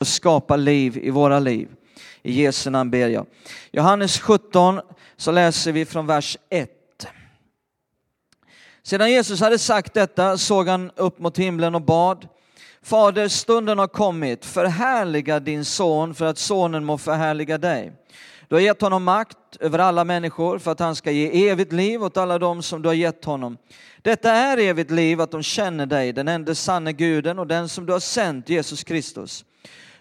och skapa liv i våra liv. I Jesu namn ber jag. Johannes 17 så läser vi från vers 1. Sedan Jesus hade sagt detta såg han upp mot himlen och bad. Fader, stunden har kommit, förhärliga din son för att sonen må förhärliga dig. Du har gett honom makt över alla människor för att han ska ge evigt liv åt alla dem som du har gett honom. Detta är evigt liv, att de känner dig, den enda sanne guden och den som du har sänt, Jesus Kristus.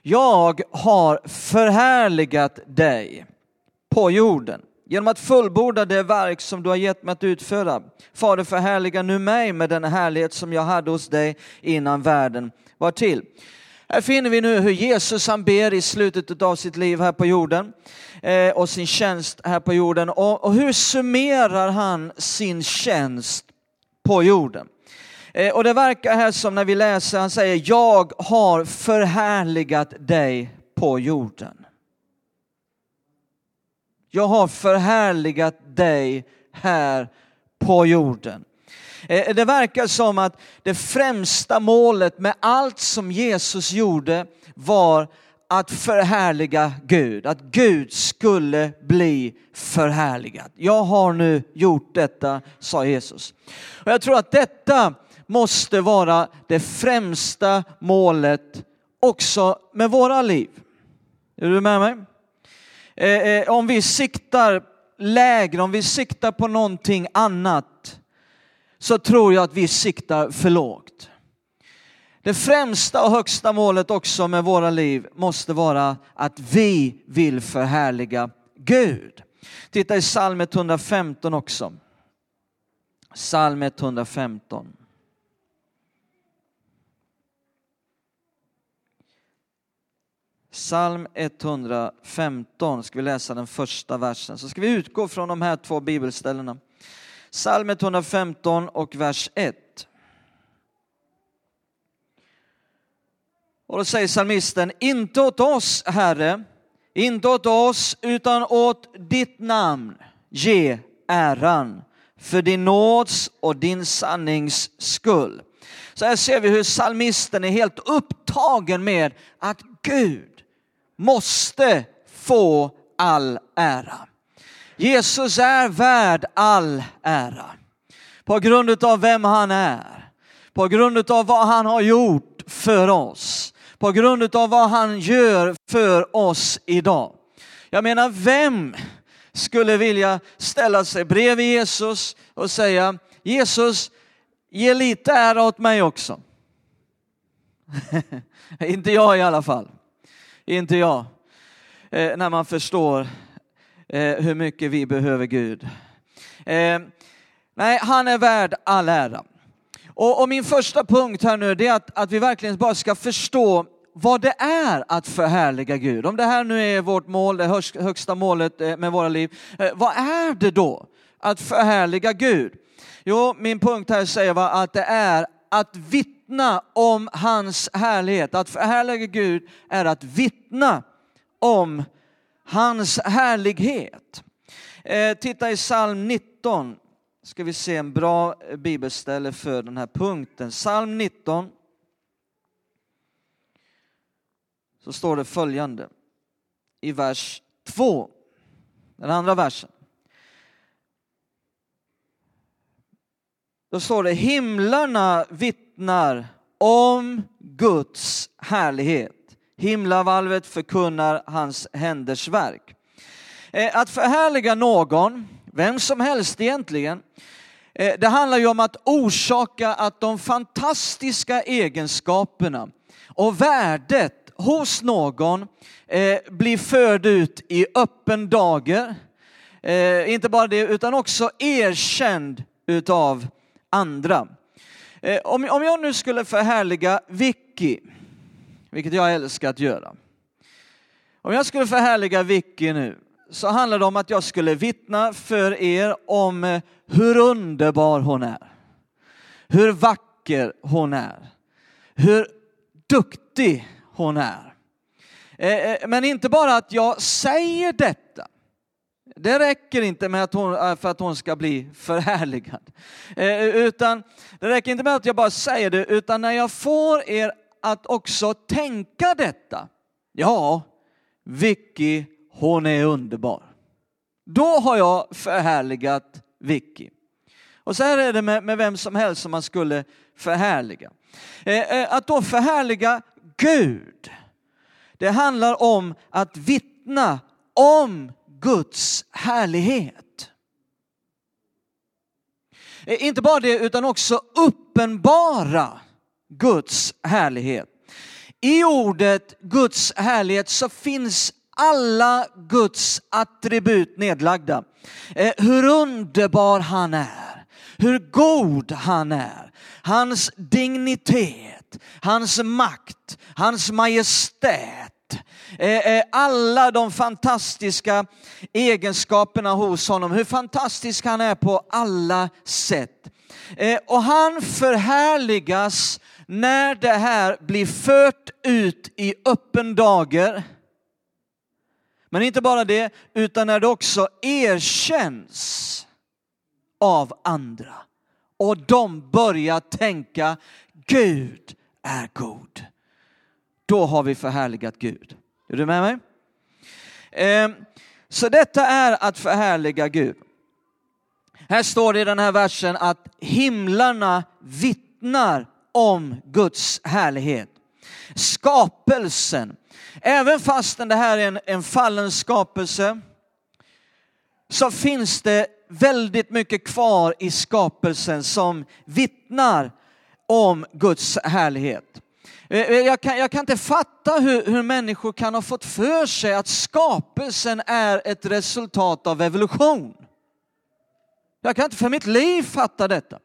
Jag har förhärligat dig på jorden genom att fullborda det verk som du har gett mig att utföra. Fader, förhärliga nu mig med den härlighet som jag hade hos dig innan världen var till. Här finner vi nu hur Jesus han ber i slutet av sitt liv här på jorden eh, och sin tjänst här på jorden. Och, och hur summerar han sin tjänst på jorden? Eh, och det verkar här som när vi läser, han säger jag har förhärligat dig på jorden. Jag har förhärligat dig här på jorden. Eh, det verkar som att det främsta målet med allt som Jesus gjorde var att förhärliga Gud, att Gud skulle bli förhärligad. Jag har nu gjort detta, sa Jesus. Och jag tror att detta måste vara det främsta målet också med våra liv. Är du med mig? Eh, eh, om vi siktar lägre, om vi siktar på någonting annat, så tror jag att vi siktar för lågt. Det främsta och högsta målet också med våra liv måste vara att vi vill förhärliga Gud. Titta i psalm 115 också. Psalm 115. Psalm 115 ska vi läsa den första versen. Så ska vi utgå från de här två bibelställena. Psalm 115 och vers 1. Och då säger psalmisten, inte åt oss Herre, inte åt oss utan åt ditt namn ge äran för din nåds och din sannings skull. Så här ser vi hur psalmisten är helt upptagen med att Gud måste få all ära. Jesus är värd all ära. På grund av vem han är, på grund av vad han har gjort för oss, på grund av vad han gör för oss idag. Jag menar, vem skulle vilja ställa sig bredvid Jesus och säga Jesus, ge lite ära åt mig också. Inte jag i alla fall. Inte jag. Eh, när man förstår eh, hur mycket vi behöver Gud. Eh, nej, han är värd all ära. Och, och, min första punkt här nu är att, att vi verkligen bara ska förstå vad det är att förhärliga Gud. Om det här nu är vårt mål, det högsta målet eh, med våra liv, eh, vad är det då att förhärliga Gud? Jo, min punkt här säger va, att det är att vittna om hans härlighet. Att förhärliga Gud är att vittna om hans härlighet. Eh, titta i psalm 19, ska vi se en bra bibelställe för den här punkten. Psalm 19. Så står det följande i vers 2, den andra versen. Då står det himlarna vittnar om Guds härlighet. Himlavalvet förkunnar hans händers verk. Eh, att förhärliga någon, vem som helst egentligen, eh, det handlar ju om att orsaka att de fantastiska egenskaperna och värdet hos någon eh, blir förd ut i öppen dager. Inte bara det, utan också erkänd utav andra. Eh, om jag nu skulle förhärliga Vicky, vilket jag älskar att göra. Om jag skulle förhärliga Vicky nu så handlar det om att jag skulle vittna för er om eh, hur underbar hon är. Hur vacker hon är. Hur duktig hon är. Eh, men inte bara att jag säger detta. Det räcker inte med att hon, äh, för att hon ska bli förhärligad. Eh, utan det räcker inte med att jag bara säger det, utan när jag får er att också tänka detta Ja, Vicky, hon är underbar. Då har jag förhärligat Vicky. Och så här är det med, med vem som helst som man skulle förhärliga. Eh, eh att då förhärliga Gud, det handlar om att vittna om Guds härlighet. Eh, inte bara det, utan också uppenbara Guds härlighet. I ordet Guds härlighet så finns alla Guds attribut nedlagda. Eh, hur underbar han är, hur god han är, hans dignitet, hans makt, hans majestät, Eh, eh, alla de fantastiska egenskaperna hos honom, hur fantastisk han är på alla sätt. Eh, och han förhärligas när det här blir fört ut i öppen dager. Men inte bara det, utan när det också erkänns av andra. Och de börjar tänka, Gud är god. Då har vi förhärligat Gud. Är du med mig? Ehm, så detta är att förhärliga Gud. Här står det i den här versen att himlarna vittnar om Guds härlighet. Skapelsen, även fastän det här är en, en fallen skapelse, så finns det väldigt mycket kvar i skapelsen som vittnar om Guds härlighet. Eh, eh, jag kan, jag kan inte fatta hur, hur människor kan ha fått för sig att skapelsen är ett resultat av evolution. Jag kan inte för mitt liv fatta detta.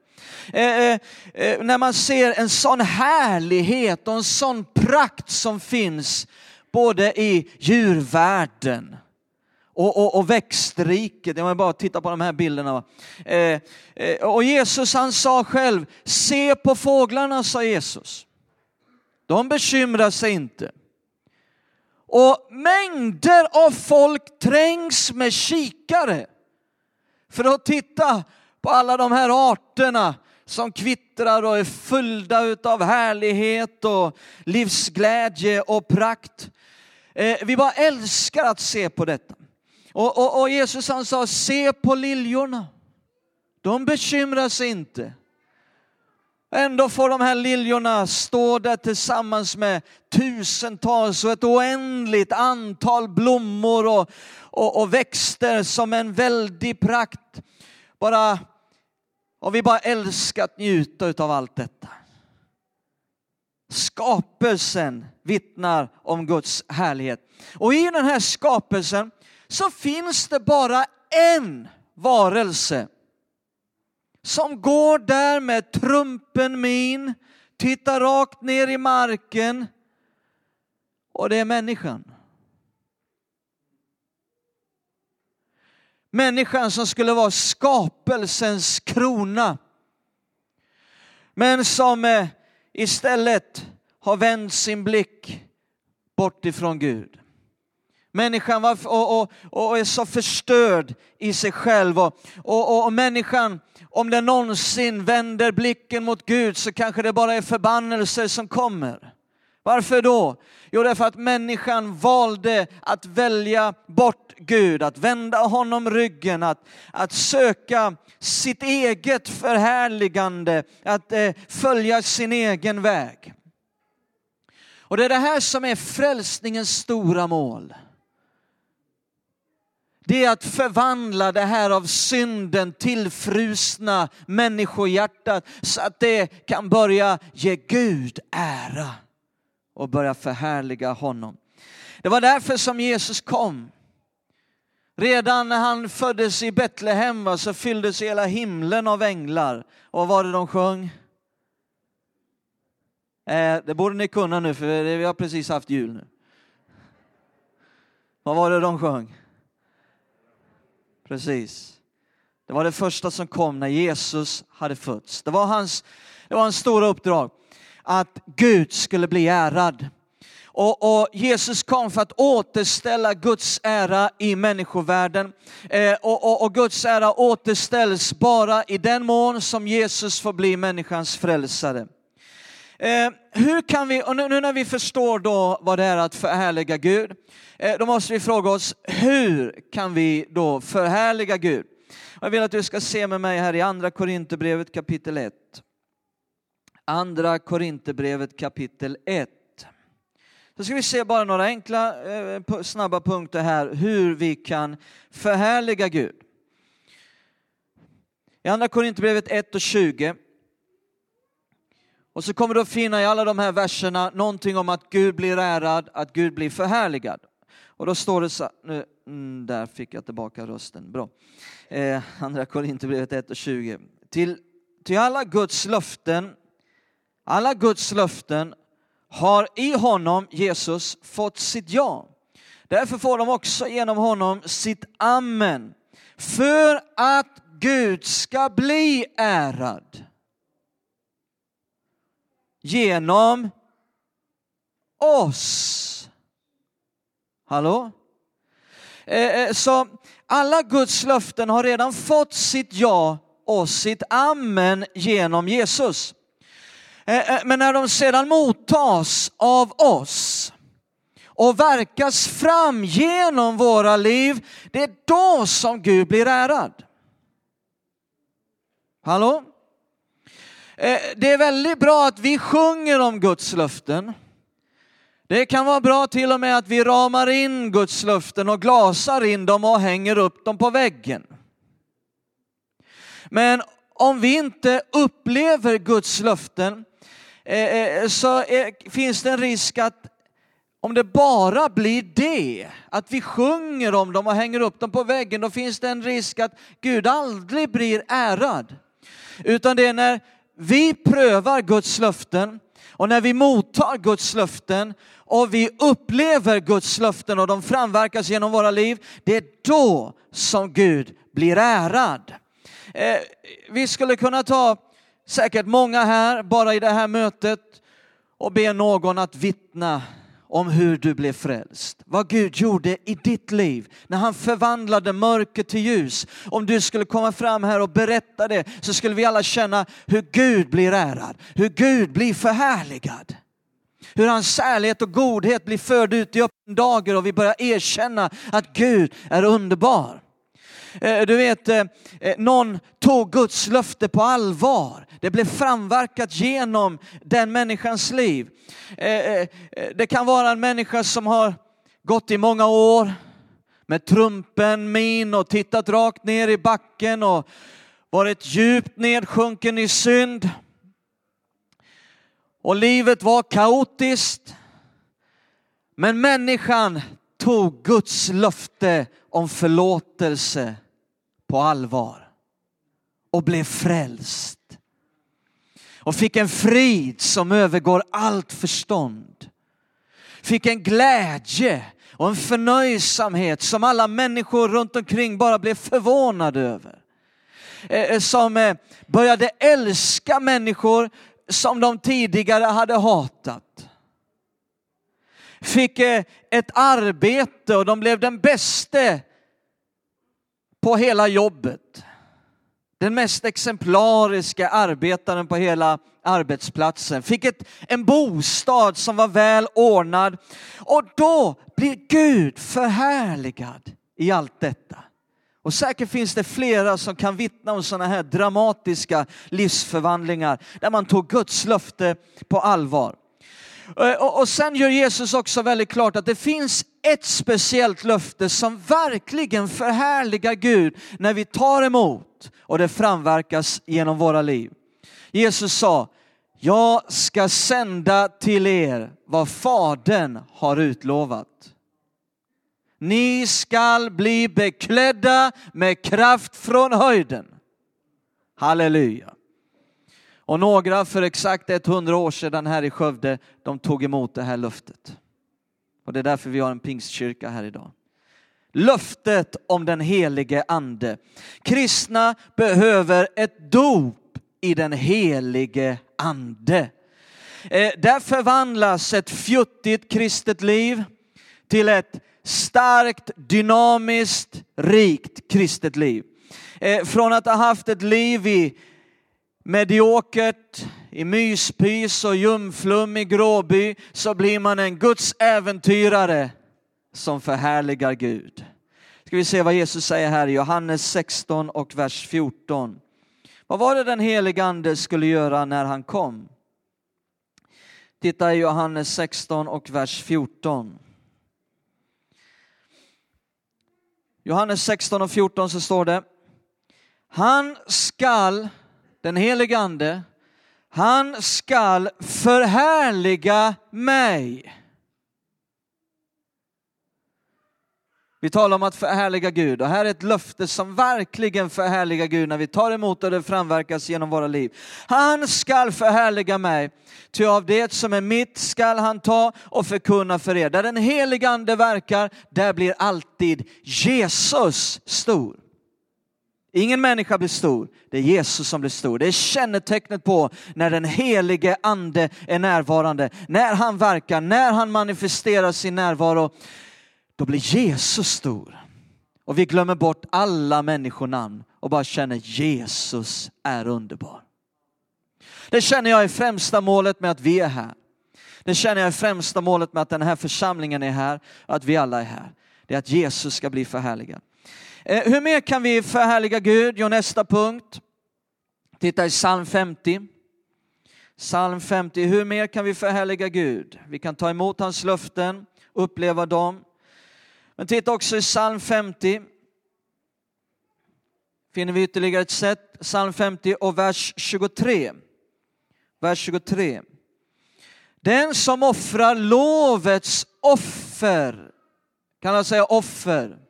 Eh, eh, eh, när man ser en sån härlighet och en sån prakt som finns både i djurvärlden och, och, och växtriket. Jag vill bara titta på de här bilderna. Eh, eh, och Jesus han sa själv, se på fåglarna, sa Jesus. De bekymrar sig inte. Och mängder av folk trängs med kikare för att titta på alla de här arterna som kvittrar och är fyllda av härlighet och livsglädje och prakt. Eh, vi bara älskar att se på detta. Och, och, och Jesus han sa, se på liljorna. De bekymrar sig inte. Ändå får de här liljorna stå där tillsammans med tusentals och ett oändligt antal blommor och, och, och växter som en väldig prakt. Bara, och vi bara älskar att njuta av allt detta. Skapelsen vittnar om Guds härlighet. Och i den här skapelsen så finns det bara en varelse som går där med trumpen min, tittar rakt ner i marken och det är människan. Människan som skulle vara skapelsens krona. Men som eh, istället har vänt sin blick bort ifrån Gud. Människan var, och, och, och är så förstörd i sig själv och, och, och människan om den någonsin vänder blicken mot Gud så kanske det bara är förbannelser som kommer. Varför då? Jo, därför att människan valde att välja bort Gud, att vända honom ryggen, att, att söka sitt eget förhärligande, att eh, följa sin egen väg. Och det är det här som är frälsningens stora mål det är att förvandla det här av synden tillfrusna människohjärtat så att det kan börja ge Gud ära och börja förhärliga honom. Det var därför som Jesus kom. Redan när han föddes i Betlehem så fylldes hela himlen av änglar. Och vad var det de sjöng? Eh, det borde ni kunna nu för vi har precis haft jul nu. Vad var det de sjöng? Precis. Det var det första som kom när Jesus hade fötts. Det var hans, det var hans stora uppdrag att Gud skulle bli ärad. Och, och, Jesus kom för att återställa Guds ära i människovärlden. Eh, och, och, och, Guds ära återställs bara i den mån som Jesus får bli människans frälsare. Eh, hur kan vi, och nu, nu, när vi förstår då vad det är att förhärliga Gud, eh, då måste vi fråga oss, hur kan vi då förhärliga Gud? Jag vill att du ska se med mig här i andra Korinthierbrevet kapitel 1. Andra Korinthierbrevet kapitel 1. Så ska vi se bara några enkla, eh, snabba punkter här, hur vi kan förhärliga Gud. I Andra Korinthierbrevet 1 och 20 och så kommer du att finna i alla de här verserna någonting om att Gud blir ärad, att Gud blir förhärligad. Och då står det så nu, mm, där fick jag tillbaka rösten, bra. Eh, andra Korinthierbrevet 1 och 20. Till, till alla Guds löften, alla Guds löften har i honom, Jesus, fått sitt ja. Därför får de också genom honom sitt amen. För att Gud ska bli ärad genom oss. Hallå? Eh, eh, så alla Guds löften har redan fått sitt ja och sitt amen genom Jesus. Eh, men när de sedan mottas av oss och verkas fram genom våra liv, det är då som Gud blir ärad. Hallå? Eh, det är väldigt bra att vi sjunger om Guds löften. Det kan vara bra till och med att vi ramar in Guds löften och glasar in dem och hänger upp dem på väggen. Men om vi inte upplever Guds löften eh, eh, så finns det en risk att om det bara blir det, att vi sjunger om dem och hänger upp dem på väggen, då finns det en risk att Gud aldrig blir ärad. Utan det är när vi prövar Guds löften och när vi mottar Guds löften och vi upplever Guds löften och de framverkas genom våra liv, det är då som Gud blir ärad. Eh, vi skulle kunna ta säkert många här bara i det här mötet och be någon att vittna om hur du blev frälst. Vad Gud gjorde i ditt liv när han förvandlade mörker till ljus. Om du skulle komma fram här och berätta det så skulle vi alla känna hur Gud blir ärad, hur Gud blir förhärligad. Hur hans kärlek och godhet blir förd ut i öppen dager och vi börjar erkänna att Gud är underbar. Eh, du vet, eh, eh, någon tog Guds löfte på allvar. Det blev framverkat genom den människans liv. Det kan vara en människa som har gått i många år med trumpen min och tittat rakt ner i backen och varit djupt nedsjunken i synd. Och livet var kaotiskt. Men människan tog Guds löfte om förlåtelse på allvar och blev frälst. Och fick en frid som övergår allt förstånd. Fick en glädje och en förnöjsamhet som alla människor runt omkring bara blev förvånade över. Eh, eh, som eh, började älska människor som de tidigare hade hatat. Fick ett arbete och de blev den bäste på hela jobbet. Den mest exemplariska arbetaren på hela arbetsplatsen. Fick ett, en bostad som var väl ordnad. Och då blir Gud förhärligad i allt detta. Och säkert finns det flera som kan vittna om sådana här dramatiska livsförvandlingar där man tog Guds löfte på allvar. Eh, och sen gör Jesus också väldigt klart att det finns ett speciellt löfte som verkligen förhärligar Gud när vi tar emot och det framverkas genom våra liv. Jesus sa, jag ska sända till er vad Fadern har utlovat. Ni skall bli beklädda med kraft från höjden. Halleluja. Och några för exakt 100 år sedan här i Skövde, de tog emot det här löftet. Och det är därför vi har en pingstkyrka här idag. Löftet om den helige ande. Kristna behöver ett dop i den helige ande. Eh, där förvandlas ett fjuttigt kristet liv till ett starkt, dynamiskt, rikt kristet liv. Eh, från att ha haft ett liv i mediokert, i myspys och ljumflum i Gråby så blir man en Guds äventyrare som förhärligar Gud. Ska vi se vad Jesus säger här i Johannes 16 och vers 14. Vad var det den helige ande skulle göra när han kom? Titta i Johannes 16 och vers 14. Johannes 16 och 14 så står det Han skall, den helige ande, han skall förhärliga mig. Vi talar om att förhärliga Gud och här är ett löfte som verkligen förhärligar Gud när vi tar emot och det framverkas genom våra liv. Han skall förhärliga mig, ty av det som är mitt skall han ta och förkunna för er. Där den helige ande verkar, där blir alltid Jesus stor. Ingen människa blir stor, det är Jesus som blir stor. Det är kännetecknet på när den helige ande är närvarande, när han verkar, när han manifesterar sin närvaro då blir Jesus stor. Och vi glömmer bort alla människonamn och bara känner Jesus är underbar. Det känner jag är främsta målet med att vi är här. Det känner jag är främsta målet med att den här församlingen är här att vi alla är här. Det är att Jesus ska bli förhärligad. Eh, hur mer kan vi förhärliga Gud? Jo, nästa punkt. Titta i psalm 50. Psalm 50, hur mer kan vi förhärliga Gud? Vi kan ta emot hans löften, uppleva dem. Men titta också i psalm 50. Finner vi ytterligare ett sätt. Psalm 50 och vers 23. Vers 23. Den som offrar lovets offer, kan jag säga offer?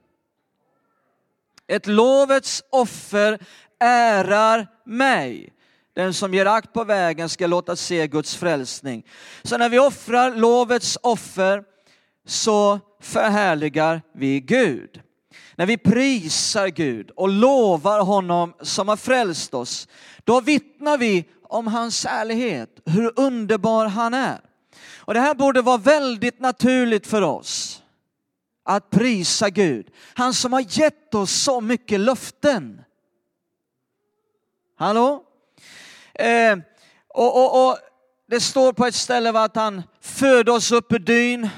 Ett lovets offer ärar mig. Den som ger akt på vägen ska låta se Guds frälsning. Så när vi offrar lovets offer så förhärligar vi Gud. När vi prisar Gud och lovar honom som har frälst oss, då vittnar vi om hans ärlighet, hur underbar han är. Och det här borde vara väldigt naturligt för oss att prisa Gud. Han som har gett oss så mycket löften. Hallå? Eh, och, och, och, det står på ett ställe att han födde oss upp ur dyn.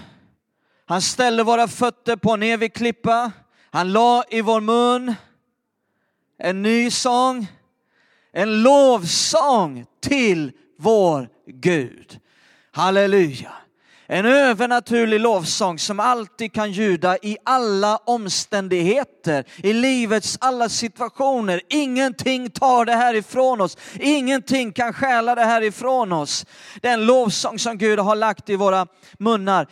Han ställde våra fötter på en evig klippa. Han la i vår mun en ny sång, en lovsång till vår Gud. Halleluja. En övernaturlig lovsång som alltid kan ljuda i alla omständigheter, i livets alla situationer. Ingenting tar det här ifrån oss. Ingenting kan stjäla det här ifrån oss. Den lovsång som Gud har lagt i våra munnar.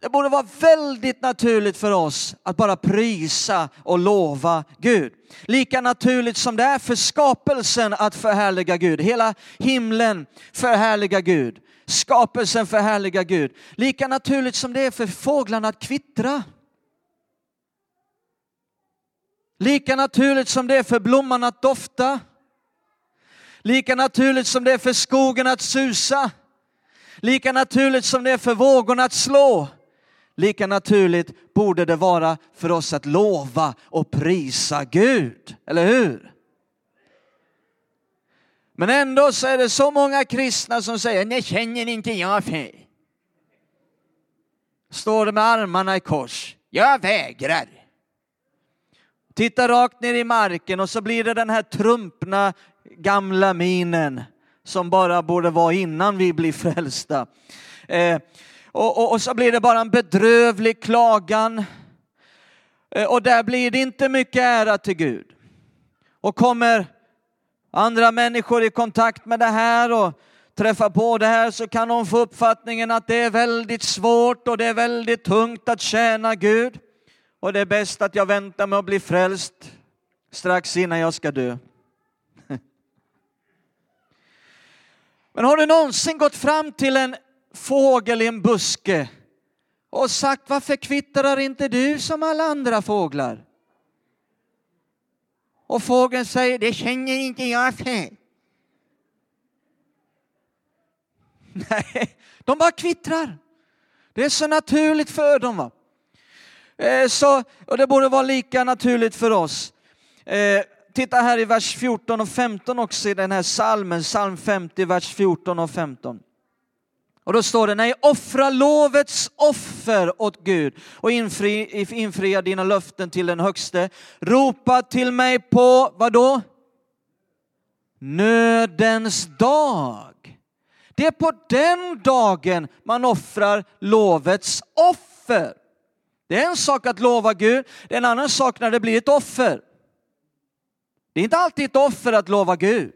Det borde vara väldigt naturligt för oss att bara prisa och lova Gud. Lika naturligt som det är för skapelsen att förhärliga Gud. Hela himlen förhärligar Gud. Skapelsen förhärligar Gud. Lika naturligt som det är för fåglarna att kvittra. Lika naturligt som det är för blomman att dofta. Lika naturligt som det är för skogen att susa. Lika naturligt som det är för vågorna att slå. Lika naturligt borde det vara för oss att lova och prisa Gud, eller hur? Men ändå så är det så många kristna som säger, nej känner inte jag för. Står det med armarna i kors, jag vägrar. Tittar rakt ner i marken och så blir det den här trumpna gamla minen som bara borde vara innan vi blir frälsta. Eh, och, och, och så blir det bara en bedrövlig klagan. Eh, och där blir det inte mycket ära till Gud. Och kommer andra människor i kontakt med det här och träffar på det här så kan de få uppfattningen att det är väldigt svårt och det är väldigt tungt att tjäna Gud. Och det är bäst att jag väntar med att bli frälst strax innan jag ska dö. Men har du någonsin gått fram till en fågel i en buske och sagt varför kvittrar inte du som alla andra fåglar? Och fågeln säger det känner inte jag för. Nej, de bara kvittrar. Det är så naturligt för dem. Va? Eh, så, och det borde vara lika naturligt för oss. Eh, titta här i vers 14 och 15 också i den här salmen, psalm 50, vers 14 och 15. Och då står det, nej, offra lovets offer åt Gud och infri, infria dina löften till den högste. Ropa till mig på, vad då? Nödens dag. Det är på den dagen man offrar lovets offer. Det är en sak att lova Gud, det är en annan sak när det blir ett offer. Det är inte alltid ett offer att lova Gud.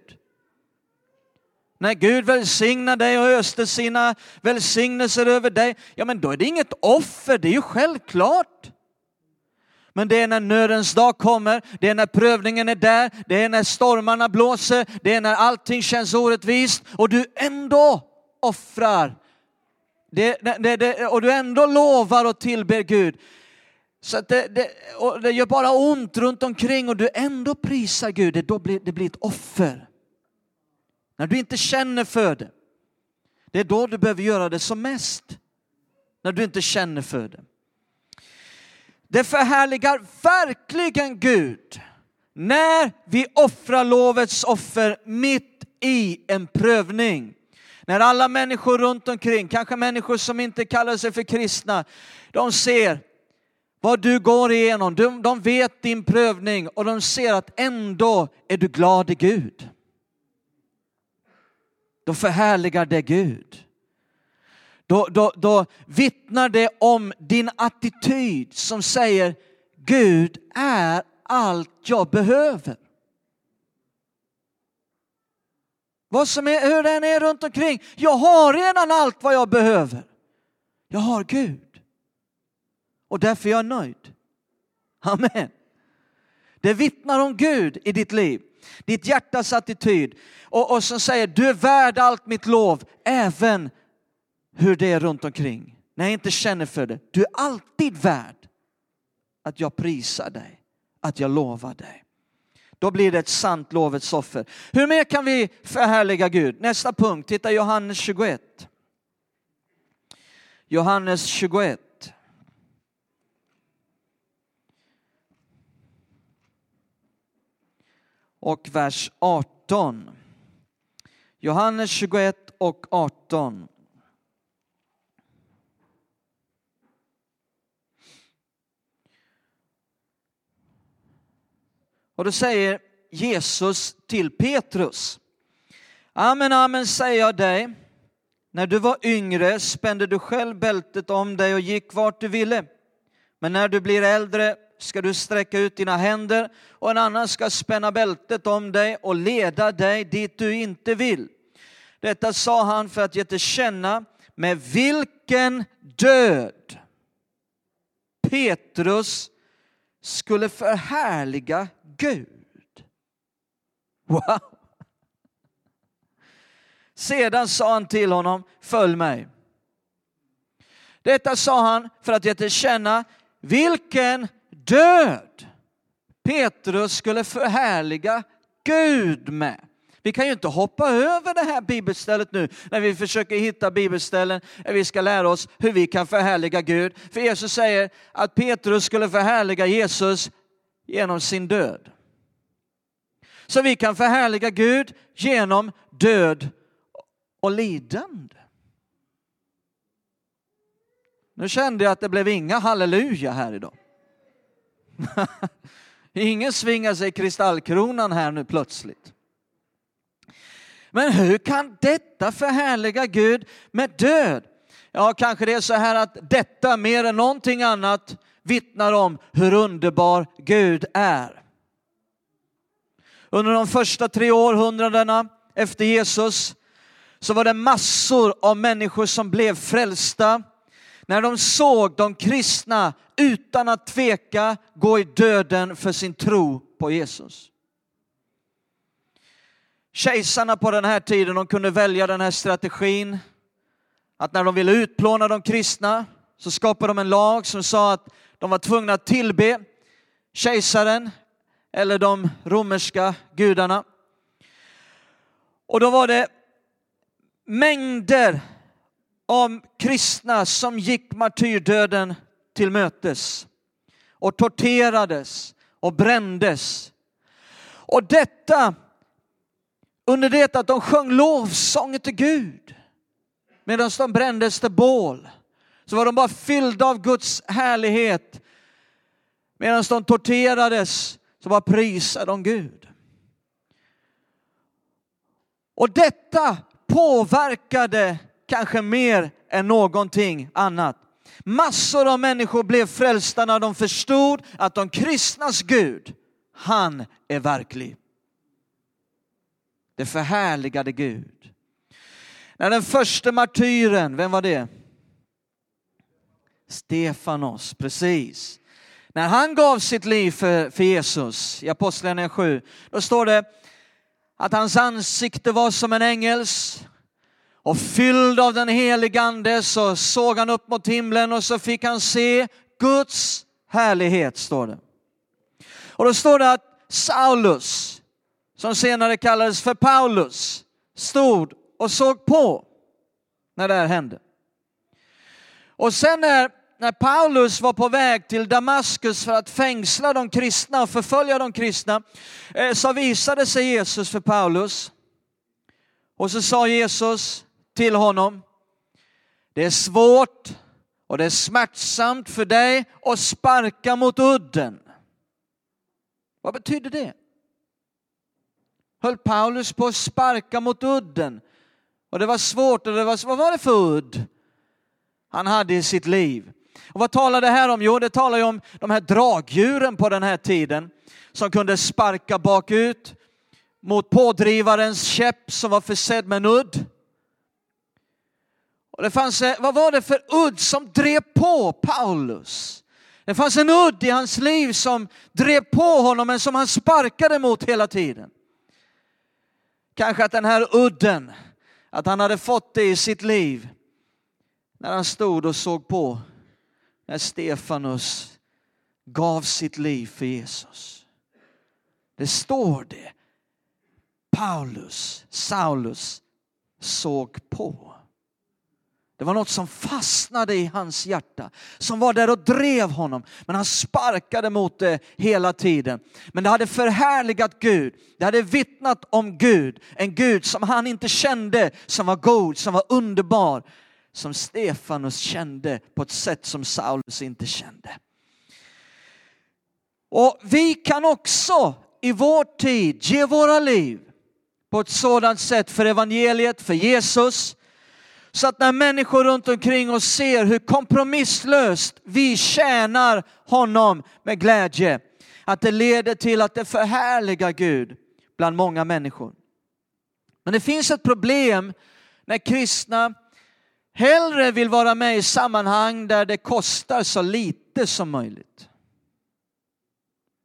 När Gud välsignar dig och öste sina välsignelser över dig, ja men då är det inget offer, det är ju självklart. Men det är när nödens dag kommer, det är när prövningen är där, det är när stormarna blåser, det är när allting känns orättvist och du ändå offrar. Det, det, det, och du ändå lovar och tillber Gud. Så att det, det, det gör bara ont runt omkring och du ändå prisar Gud, det, då blir, det blir ett offer. När du inte känner för det, det är då du behöver göra det som mest. När du inte känner för det. Det förhärligar verkligen Gud när vi offrar lovets offer mitt i en prövning. När alla människor runt omkring, kanske människor som inte kallar sig för kristna, de ser vad du går igenom, de, de vet din prövning och de ser att ändå är du glad i Gud. Då förhärligar det Gud. Då, då, då vittnar det om din attityd som säger Gud är allt jag behöver. Vad som är, hur den är runt omkring. Jag har redan allt vad jag behöver. Jag har Gud. Och därför är jag nöjd. Amen. Det vittnar om Gud i ditt liv. Ditt hjärtas attityd. Och, och som säger, du är värd allt mitt lov, även hur det är runt omkring. När jag inte känner för det. Du är alltid värd att jag prisar dig, att jag lovar dig. Då blir det ett sant lovets offer. Hur mer kan vi förhärliga Gud? Nästa punkt, titta Johannes 21. Johannes 21. Och vers 18. Johannes 21 och 18. Och då säger Jesus till Petrus. Amen, amen säger jag dig. När du var yngre spände du själv bältet om dig och gick vart du ville. Men när du blir äldre ska du sträcka ut dina händer och en annan ska spänna bältet om dig och leda dig dit du inte vill. Detta sa han för att ge till känna med vilken död Petrus skulle förhärliga Gud. Wow! Sedan sa han till honom, följ mig. Detta sa han för att ge till känna vilken död Petrus skulle förhärliga Gud med. Vi kan ju inte hoppa över det här bibelstället nu när vi försöker hitta bibelställen där vi ska lära oss hur vi kan förhärliga Gud. För Jesus säger att Petrus skulle förhärliga Jesus genom sin död. Så vi kan förhärliga Gud genom död och lidande. Nu kände jag att det blev inga halleluja här idag. Ingen svingar sig kristallkronan här nu plötsligt. Men hur kan detta förhärliga Gud med död? Ja, kanske det är så här att detta mer än någonting annat vittnar om hur underbar Gud är. Under de första tre århundradena efter Jesus så var det massor av människor som blev frälsta när de såg de kristna utan att tveka gå i döden för sin tro på Jesus. Kejsarna på den här tiden de kunde välja den här strategin att när de ville utplåna de kristna så skapade de en lag som sa att de var tvungna att tillbe kejsaren eller de romerska gudarna. Och då var det mängder av kristna som gick martyrdöden till mötes och torterades och brändes. Och detta under det att de sjöng lovsånger till Gud. Medan de brändes till bål så var de bara fyllda av Guds härlighet. Medan de torterades så bara prisade de Gud. Och detta påverkade kanske mer än någonting annat. Massor av människor blev frälsta när de förstod att de kristnas Gud, han är verklig. Det förhärligade Gud. När den första martyren, vem var det? Stefanos, precis. När han gav sitt liv för, för Jesus i Apostlagärningarna 7, då står det att hans ansikte var som en ängels och fylld av den helige ande så såg han upp mot himlen och så fick han se Guds härlighet, står det. Och då står det att Saulus, som senare kallades för Paulus, stod och såg på när det här hände. Och sen när, när Paulus var på väg till Damaskus för att fängsla de kristna och förfölja de kristna, eh, så visade sig Jesus för Paulus. Och så sa Jesus till honom, det är svårt och det är smärtsamt för dig att sparka mot udden. Vad betyder det? Höll Paulus på att sparka mot udden? Och det var svårt, och det var, vad var det för udd han hade i sitt liv? Och vad talar det här om? Jo, det talar ju om de här dragdjuren på den här tiden som kunde sparka bakut mot pådrivarens käpp som var försedd med en udd. Och det fanns, eh, vad var det för udd som drev på Paulus? Det fanns en udd i hans liv som drev på honom men som han sparkade mot hela tiden. Kanske att den här udden, att han hade fått det i sitt liv när han stod och såg på när Stefanus gav sitt liv för Jesus. Det står det. Paulus, Saulus såg på. Det var något som fastnade i hans hjärta, som var där och drev honom. Men han sparkade mot det hela tiden. Men det hade förhärligat Gud. Det hade vittnat om Gud. En Gud som han inte kände, som var god, som var underbar. Som Stefanus kände på ett sätt som Saulus inte kände. Och vi kan också i vår tid ge våra liv på ett sådant sätt för evangeliet, för Jesus, så att när människor runt omkring oss ser hur kompromisslöst vi tjänar honom med glädje, att det leder till att det förhärligar Gud bland många människor. Men det finns ett problem när kristna hellre vill vara med i sammanhang där det kostar så lite som möjligt.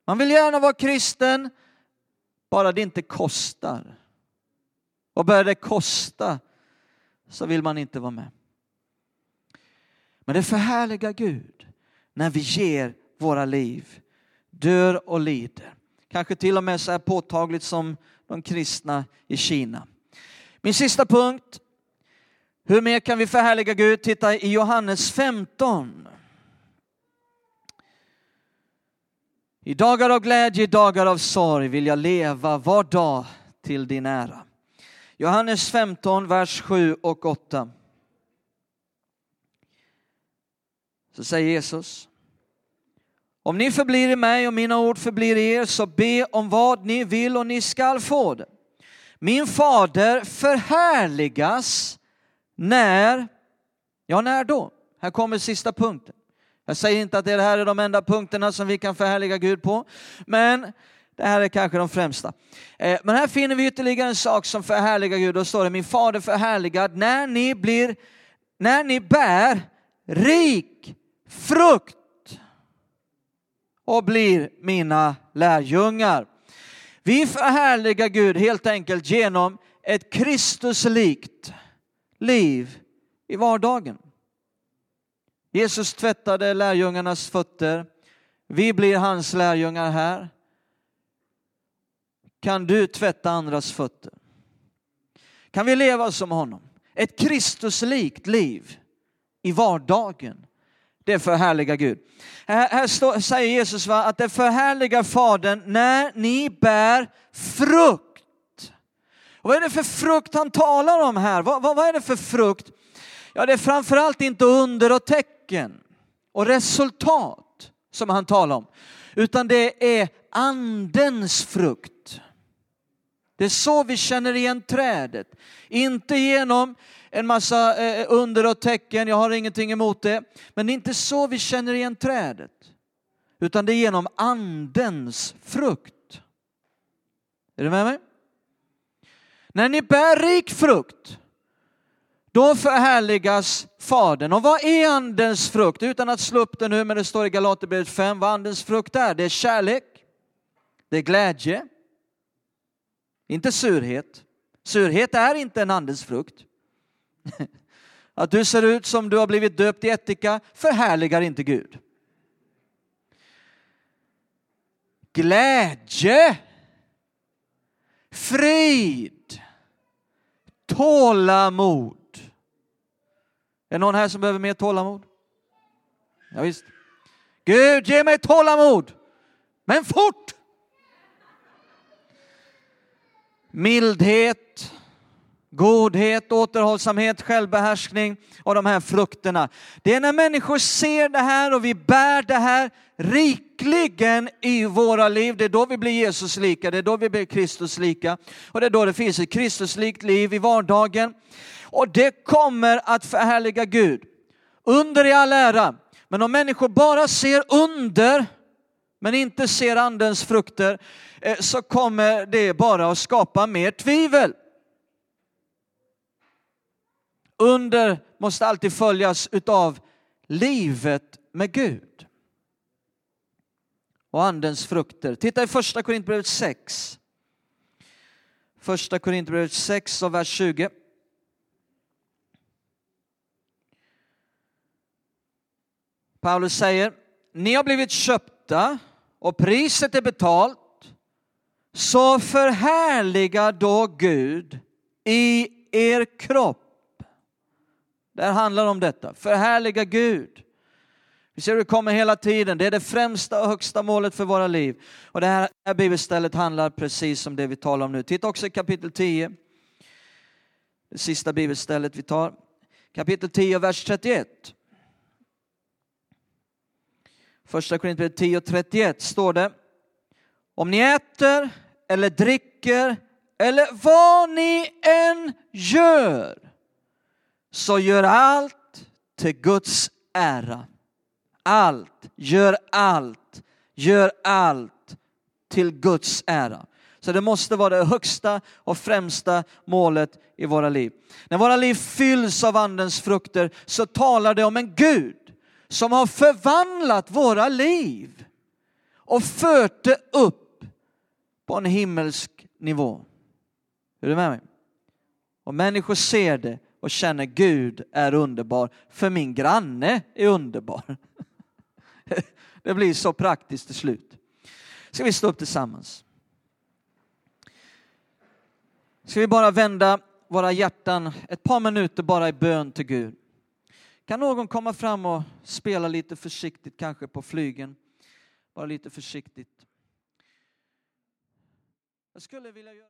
Man vill gärna vara kristen, bara det inte kostar. Och börjar det kosta så vill man inte vara med. Men det förhärligar Gud när vi ger våra liv, dör och lider. Kanske till och med så här påtagligt som de kristna i Kina. Min sista punkt. Hur mer kan vi förhärliga Gud? Titta i Johannes 15. I dagar av glädje, i dagar av sorg vill jag leva var dag till din ära. Johannes 15, vers 7 och 8. Så säger Jesus. Om ni förblir i mig och mina ord förblir i er så be om vad ni vill och ni skall få det. Min fader förhärligas när, ja när då? Här kommer sista punkten. Jag säger inte att det här är de enda punkterna som vi kan förhärliga Gud på, men det här är kanske de främsta. Eh, men här finner vi ytterligare en sak som förhärligar Gud. Då står det, min fader förhärligad, när ni blir, när ni bär rik frukt och blir mina lärjungar. Vi förhärligar Gud helt enkelt genom ett Kristuslikt liv i vardagen. Jesus tvättade lärjungarnas fötter. Vi blir hans lärjungar här kan du tvätta andras fötter. Kan vi leva som honom? Ett Kristuslikt liv i vardagen det förhärliga Gud. Här, här står, säger Jesus va, att det förhärligar Fadern när ni bär frukt. Och vad är det för frukt han talar om här? Vad, vad, vad är det för frukt? Ja, det är framförallt inte under och tecken och resultat som han talar om, utan det är andens frukt. Det är så vi känner igen trädet. Inte genom en massa eh, under och tecken, jag har ingenting emot det. Men det är inte så vi känner igen trädet. Utan det är genom andens frukt. Är du med mig? När ni bär rik frukt, då förhärligas Fadern. Och vad är andens frukt? Utan att slå upp det nu, men det står i Galaterbrevet 5 vad andens frukt är. Det är kärlek, det är glädje, inte surhet. Surhet är inte en andens frukt. Att du ser ut som du har blivit döpt i ättika förhärligar inte Gud. Glädje, frid, tålamod. Är det någon här som behöver mer tålamod? Ja, visst. Gud, ge mig tålamod, men fort! Mildhet, godhet, återhållsamhet, självbehärskning och de här frukterna. Det är när människor ser det här och vi bär det här rikligen i våra liv. Det är då vi blir Jesus lika, det är då vi blir Kristus lika och det är då det finns ett Kristuslikt liv i vardagen. Och det kommer att förhärliga Gud. Under i all ära, men om människor bara ser under men inte ser andens frukter eh, så kommer det bara att skapa mer tvivel. Under måste alltid följas utav livet med Gud. Och andens frukter. Titta i första Korintierbrevet 6. Första Korintierbrevet 6 och vers 20. Paulus säger, ni har blivit köpt köpta och priset är betalt, så förhärliga då Gud i er kropp det här handlar om detta, förhärliga Gud. Vi ser hur det kommer hela tiden, det är det främsta och högsta målet för våra liv. Och det här, här bibelstället handlar precis om det vi talar om nu. Titta också i kapitel 10, det sista bibelstället vi tar. Kapitel 10, vers 31. Första Korinthierbrevet 10 och 31 står det. Om ni äter eller dricker eller vad ni än gör så gör allt till Guds ära. Allt, gör allt, gör allt till Guds ära. Så det måste vara det högsta och främsta målet i våra liv. När våra liv fylls av andens frukter så talar det om en Gud som har förvandlat våra liv och fört det upp på en himmelsk nivå. Är du med mig? Och människor ser det och känner Gud är underbar, för min granne är underbar. Det blir så praktiskt till slut. Ska vi stå upp tillsammans? Ska vi bara vända våra hjärtan ett par minuter bara i bön till Gud. Kan någon komma fram och spela lite försiktigt, kanske på flygen? Bara lite försiktigt. Jag skulle vilja göra